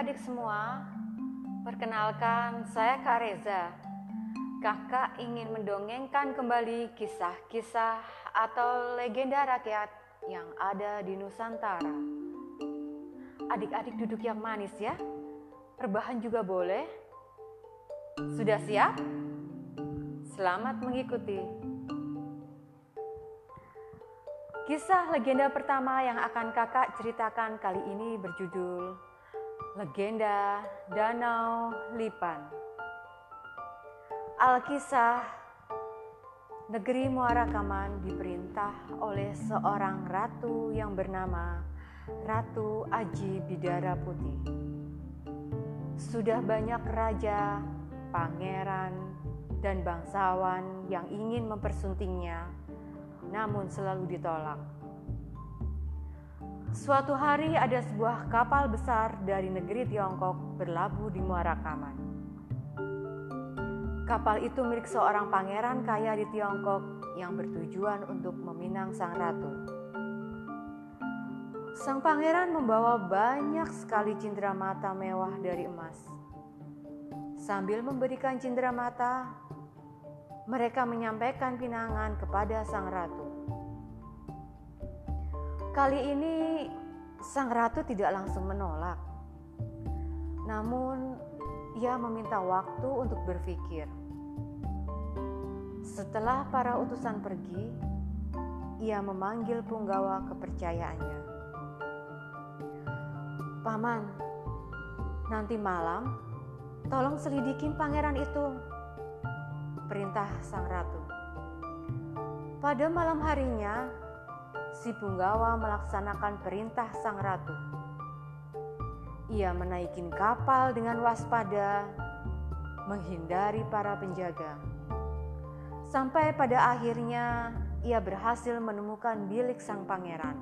adik-adik semua, perkenalkan saya Kak Reza. Kakak ingin mendongengkan kembali kisah-kisah atau legenda rakyat yang ada di Nusantara. Adik-adik duduk yang manis ya. Perbahan juga boleh. Sudah siap? Selamat mengikuti. Kisah legenda pertama yang akan kakak ceritakan kali ini berjudul Legenda Danau Lipan. Alkisah Negeri Muara Kaman diperintah oleh seorang ratu yang bernama Ratu Aji Bidara Putih. Sudah banyak raja, pangeran, dan bangsawan yang ingin mempersuntingnya, namun selalu ditolak. Suatu hari ada sebuah kapal besar dari negeri Tiongkok berlabuh di Muara Kaman. Kapal itu milik seorang pangeran kaya di Tiongkok yang bertujuan untuk meminang sang ratu. Sang pangeran membawa banyak sekali cindera mata mewah dari emas. Sambil memberikan cindera mata, mereka menyampaikan pinangan kepada sang ratu. Kali ini sang ratu tidak langsung menolak. Namun ia meminta waktu untuk berpikir. Setelah para utusan pergi, ia memanggil punggawa kepercayaannya. Paman, nanti malam tolong selidikin pangeran itu perintah sang ratu. Pada malam harinya, si Punggawa melaksanakan perintah sang ratu. Ia menaikin kapal dengan waspada, menghindari para penjaga. Sampai pada akhirnya ia berhasil menemukan bilik sang pangeran.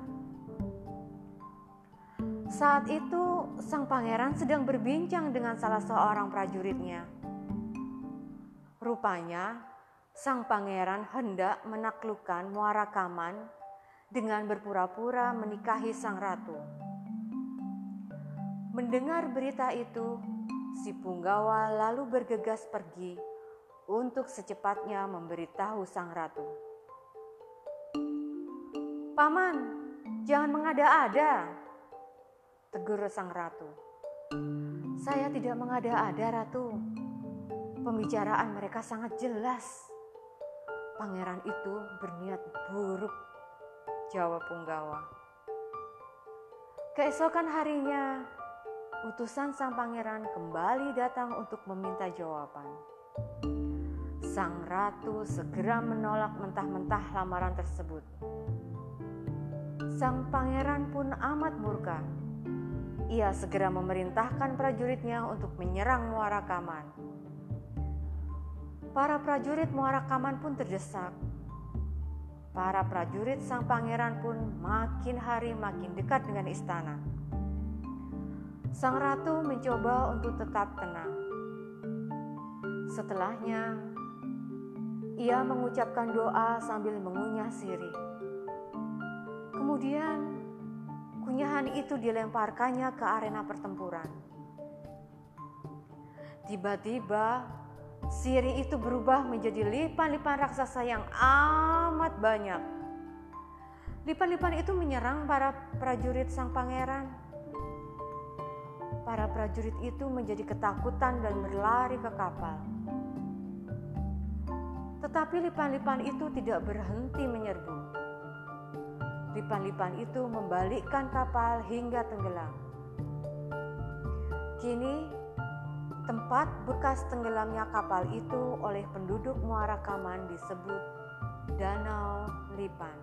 Saat itu, sang pangeran sedang berbincang dengan salah seorang prajuritnya Rupanya, sang pangeran hendak menaklukkan Muara Kaman dengan berpura-pura menikahi sang ratu. Mendengar berita itu, si Punggawa lalu bergegas pergi untuk secepatnya memberitahu sang ratu. Paman, jangan mengada-ada, tegur sang ratu. Saya tidak mengada-ada, ratu. Pembicaraan mereka sangat jelas. Pangeran itu berniat buruk, jawab Punggawa. Keesokan harinya, utusan sang pangeran kembali datang untuk meminta jawaban. Sang ratu segera menolak mentah-mentah lamaran tersebut. Sang pangeran pun amat murka. Ia segera memerintahkan prajuritnya untuk menyerang Muara Kaman. Para prajurit Muara Kaman pun terdesak. Para prajurit sang pangeran pun makin hari makin dekat dengan istana. Sang ratu mencoba untuk tetap tenang. Setelahnya, ia mengucapkan doa sambil mengunyah sirih. Kemudian, kunyahan itu dilemparkannya ke arena pertempuran. Tiba-tiba, Siri itu berubah menjadi lipan-lipan raksasa yang amat banyak. Lipan-lipan itu menyerang para prajurit sang pangeran. Para prajurit itu menjadi ketakutan dan berlari ke kapal. Tetapi lipan-lipan itu tidak berhenti menyerbu. Lipan-lipan itu membalikkan kapal hingga tenggelam. Kini Tempat bekas tenggelamnya kapal itu oleh penduduk Muara Kaman disebut Danau Lipan.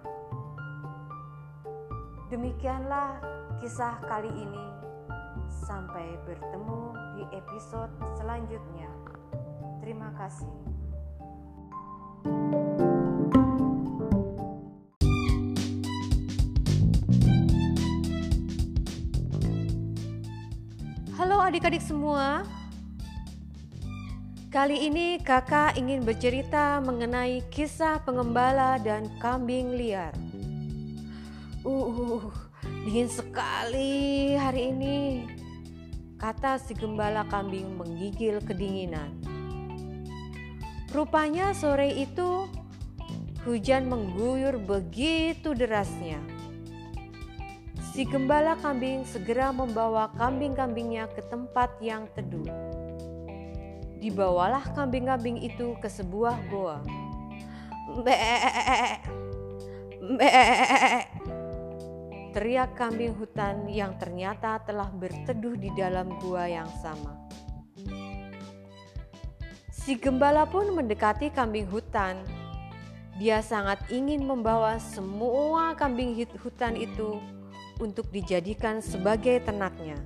Demikianlah kisah kali ini. Sampai bertemu di episode selanjutnya. Terima kasih. Halo adik-adik semua, Kali ini kakak ingin bercerita mengenai kisah pengembala dan kambing liar. Uh, dingin sekali hari ini. kata si gembala kambing menggigil kedinginan. Rupanya sore itu hujan mengguyur begitu derasnya. Si gembala kambing segera membawa kambing-kambingnya ke tempat yang teduh. Dibawalah kambing-kambing itu ke sebuah goa. Mbek, mbek, teriak kambing hutan yang ternyata telah berteduh di dalam gua yang sama. Si gembala pun mendekati kambing hutan dia sangat ingin membawa semua kambing hutan itu untuk dijadikan sebagai ternaknya.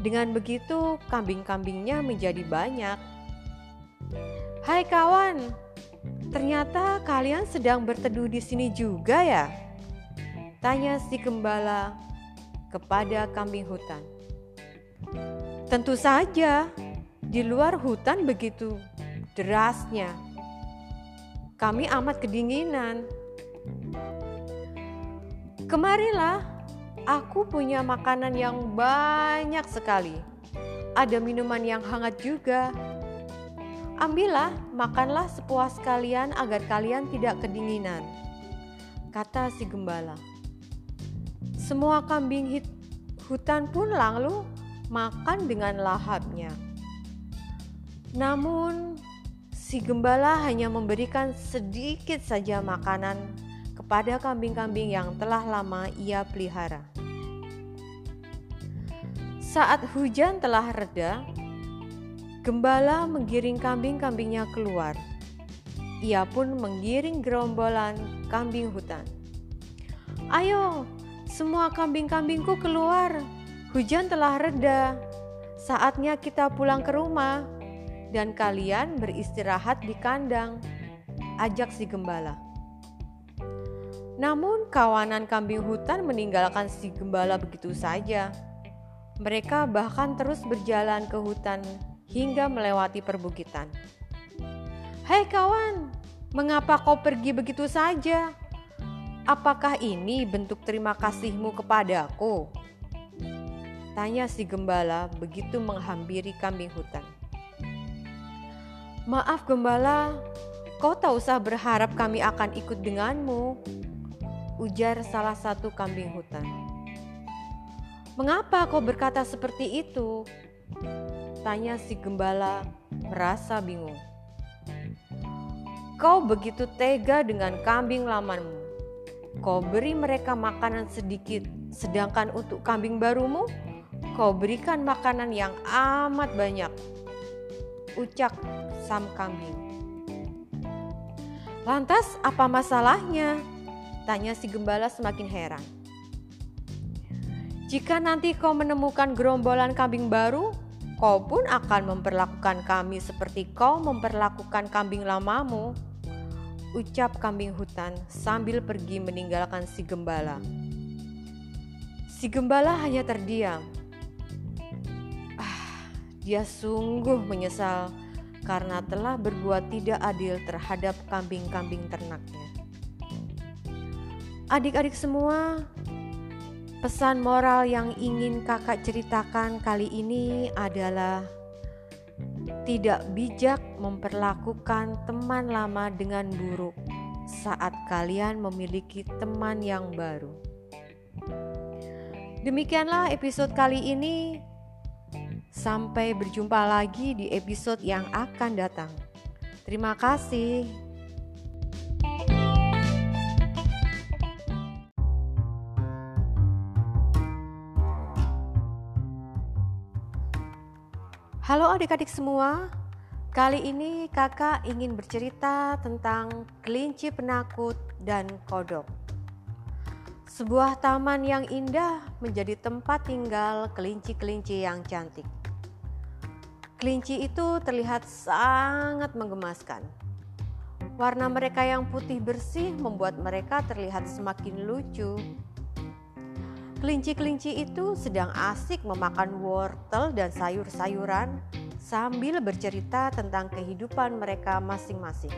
Dengan begitu, kambing-kambingnya menjadi banyak. Hai kawan, ternyata kalian sedang berteduh di sini juga ya? Tanya si gembala kepada kambing hutan. Tentu saja, di luar hutan begitu derasnya kami amat kedinginan. Kemarilah, aku punya makanan yang banyak sekali. Ada minuman yang hangat juga. Ambillah, makanlah sepuas kalian agar kalian tidak kedinginan. Kata si gembala. Semua kambing hutan pun lalu makan dengan lahapnya. Namun si gembala hanya memberikan sedikit saja makanan kepada kambing-kambing yang telah lama ia pelihara. Saat hujan telah reda, gembala menggiring kambing-kambingnya keluar. Ia pun menggiring gerombolan kambing hutan. Ayo, semua kambing-kambingku keluar. Hujan telah reda. Saatnya kita pulang ke rumah dan kalian beristirahat di kandang, ajak si gembala. Namun kawanan kambing hutan meninggalkan si gembala begitu saja. Mereka bahkan terus berjalan ke hutan hingga melewati perbukitan. Hei kawan, mengapa kau pergi begitu saja? Apakah ini bentuk terima kasihmu kepadaku? Tanya si gembala begitu menghampiri kambing hutan. Maaf gembala, kau tak usah berharap kami akan ikut denganmu, ujar salah satu kambing hutan. Mengapa kau berkata seperti itu? Tanya si gembala merasa bingung. Kau begitu tega dengan kambing lamanmu. Kau beri mereka makanan sedikit, sedangkan untuk kambing barumu, kau berikan makanan yang amat banyak. Ucap sam kambing. Lantas apa masalahnya? Tanya si gembala semakin heran. Jika nanti kau menemukan gerombolan kambing baru, kau pun akan memperlakukan kami seperti kau memperlakukan kambing lamamu. Ucap kambing hutan sambil pergi meninggalkan si gembala. Si gembala hanya terdiam. Ah, dia sungguh menyesal karena telah berbuat tidak adil terhadap kambing-kambing ternaknya. Adik-adik semua, pesan moral yang ingin kakak ceritakan kali ini adalah tidak bijak memperlakukan teman lama dengan buruk saat kalian memiliki teman yang baru. Demikianlah episode kali ini. Sampai berjumpa lagi di episode yang akan datang. Terima kasih. Halo adik-adik semua, kali ini kakak ingin bercerita tentang kelinci penakut dan kodok. Sebuah taman yang indah menjadi tempat tinggal kelinci-kelinci yang cantik. Kelinci itu terlihat sangat menggemaskan. Warna mereka yang putih bersih membuat mereka terlihat semakin lucu. Kelinci-kelinci itu sedang asik memakan wortel dan sayur-sayuran sambil bercerita tentang kehidupan mereka masing-masing.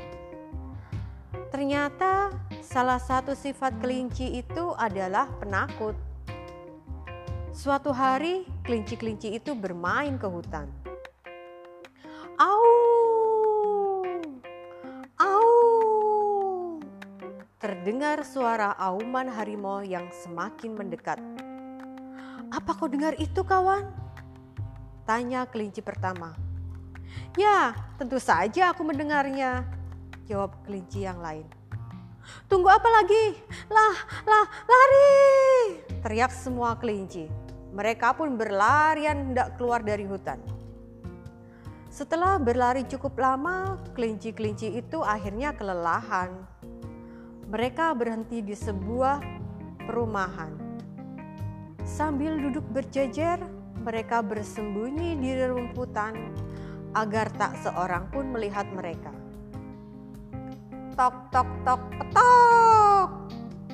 Ternyata salah satu sifat kelinci itu adalah penakut. Suatu hari, kelinci-kelinci itu bermain ke hutan. Terdengar suara auman harimau yang semakin mendekat. Apa kau dengar itu, kawan? Tanya kelinci pertama. Ya, tentu saja aku mendengarnya, jawab kelinci yang lain. Tunggu apa lagi? Lah, lah, lari! Teriak semua kelinci. Mereka pun berlarian hendak keluar dari hutan. Setelah berlari cukup lama, kelinci-kelinci itu akhirnya kelelahan. Mereka berhenti di sebuah perumahan. Sambil duduk berjejer, mereka bersembunyi di rumputan agar tak seorang pun melihat mereka. Tok tok tok petok.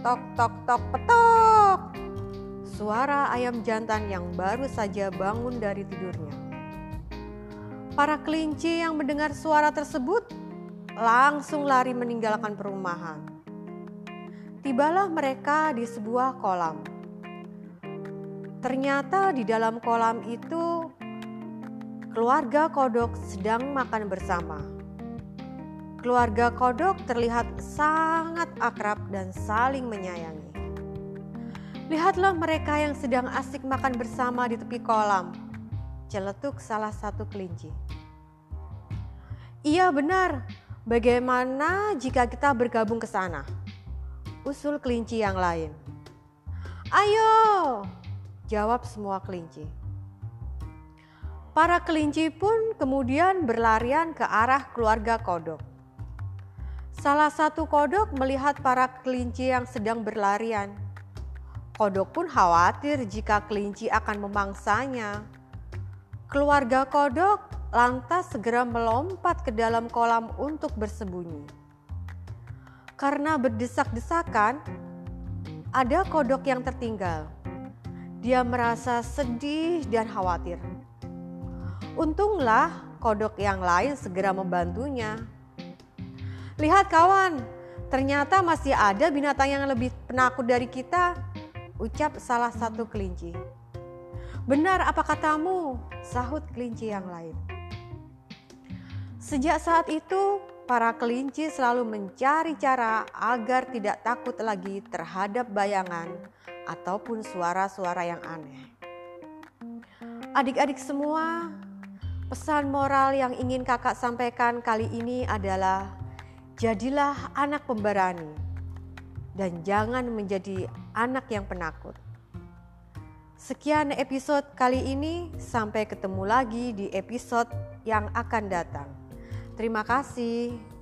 Tok tok tok petok. Suara ayam jantan yang baru saja bangun dari tidurnya. Para kelinci yang mendengar suara tersebut langsung lari meninggalkan perumahan. Tibalah mereka di sebuah kolam. Ternyata di dalam kolam itu keluarga kodok sedang makan bersama. Keluarga kodok terlihat sangat akrab dan saling menyayangi. Lihatlah mereka yang sedang asik makan bersama di tepi kolam. Celetuk salah satu kelinci. Iya benar, bagaimana jika kita bergabung ke sana? Usul kelinci yang lain. Ayo, jawab semua kelinci. Para kelinci pun kemudian berlarian ke arah keluarga kodok. Salah satu kodok melihat para kelinci yang sedang berlarian. Kodok pun khawatir jika kelinci akan memangsanya. Keluarga kodok lantas segera melompat ke dalam kolam untuk bersembunyi. Karena berdesak-desakan, ada kodok yang tertinggal. Dia merasa sedih dan khawatir. Untunglah kodok yang lain segera membantunya. Lihat kawan, ternyata masih ada binatang yang lebih penakut dari kita, ucap salah satu kelinci. Benar apa katamu? Sahut kelinci yang lain. Sejak saat itu, para kelinci selalu mencari cara agar tidak takut lagi terhadap bayangan ataupun suara-suara yang aneh. Adik-adik semua, pesan moral yang ingin kakak sampaikan kali ini adalah Jadilah anak pemberani dan jangan menjadi anak yang penakut. Sekian episode kali ini, sampai ketemu lagi di episode yang akan datang. Terima kasih.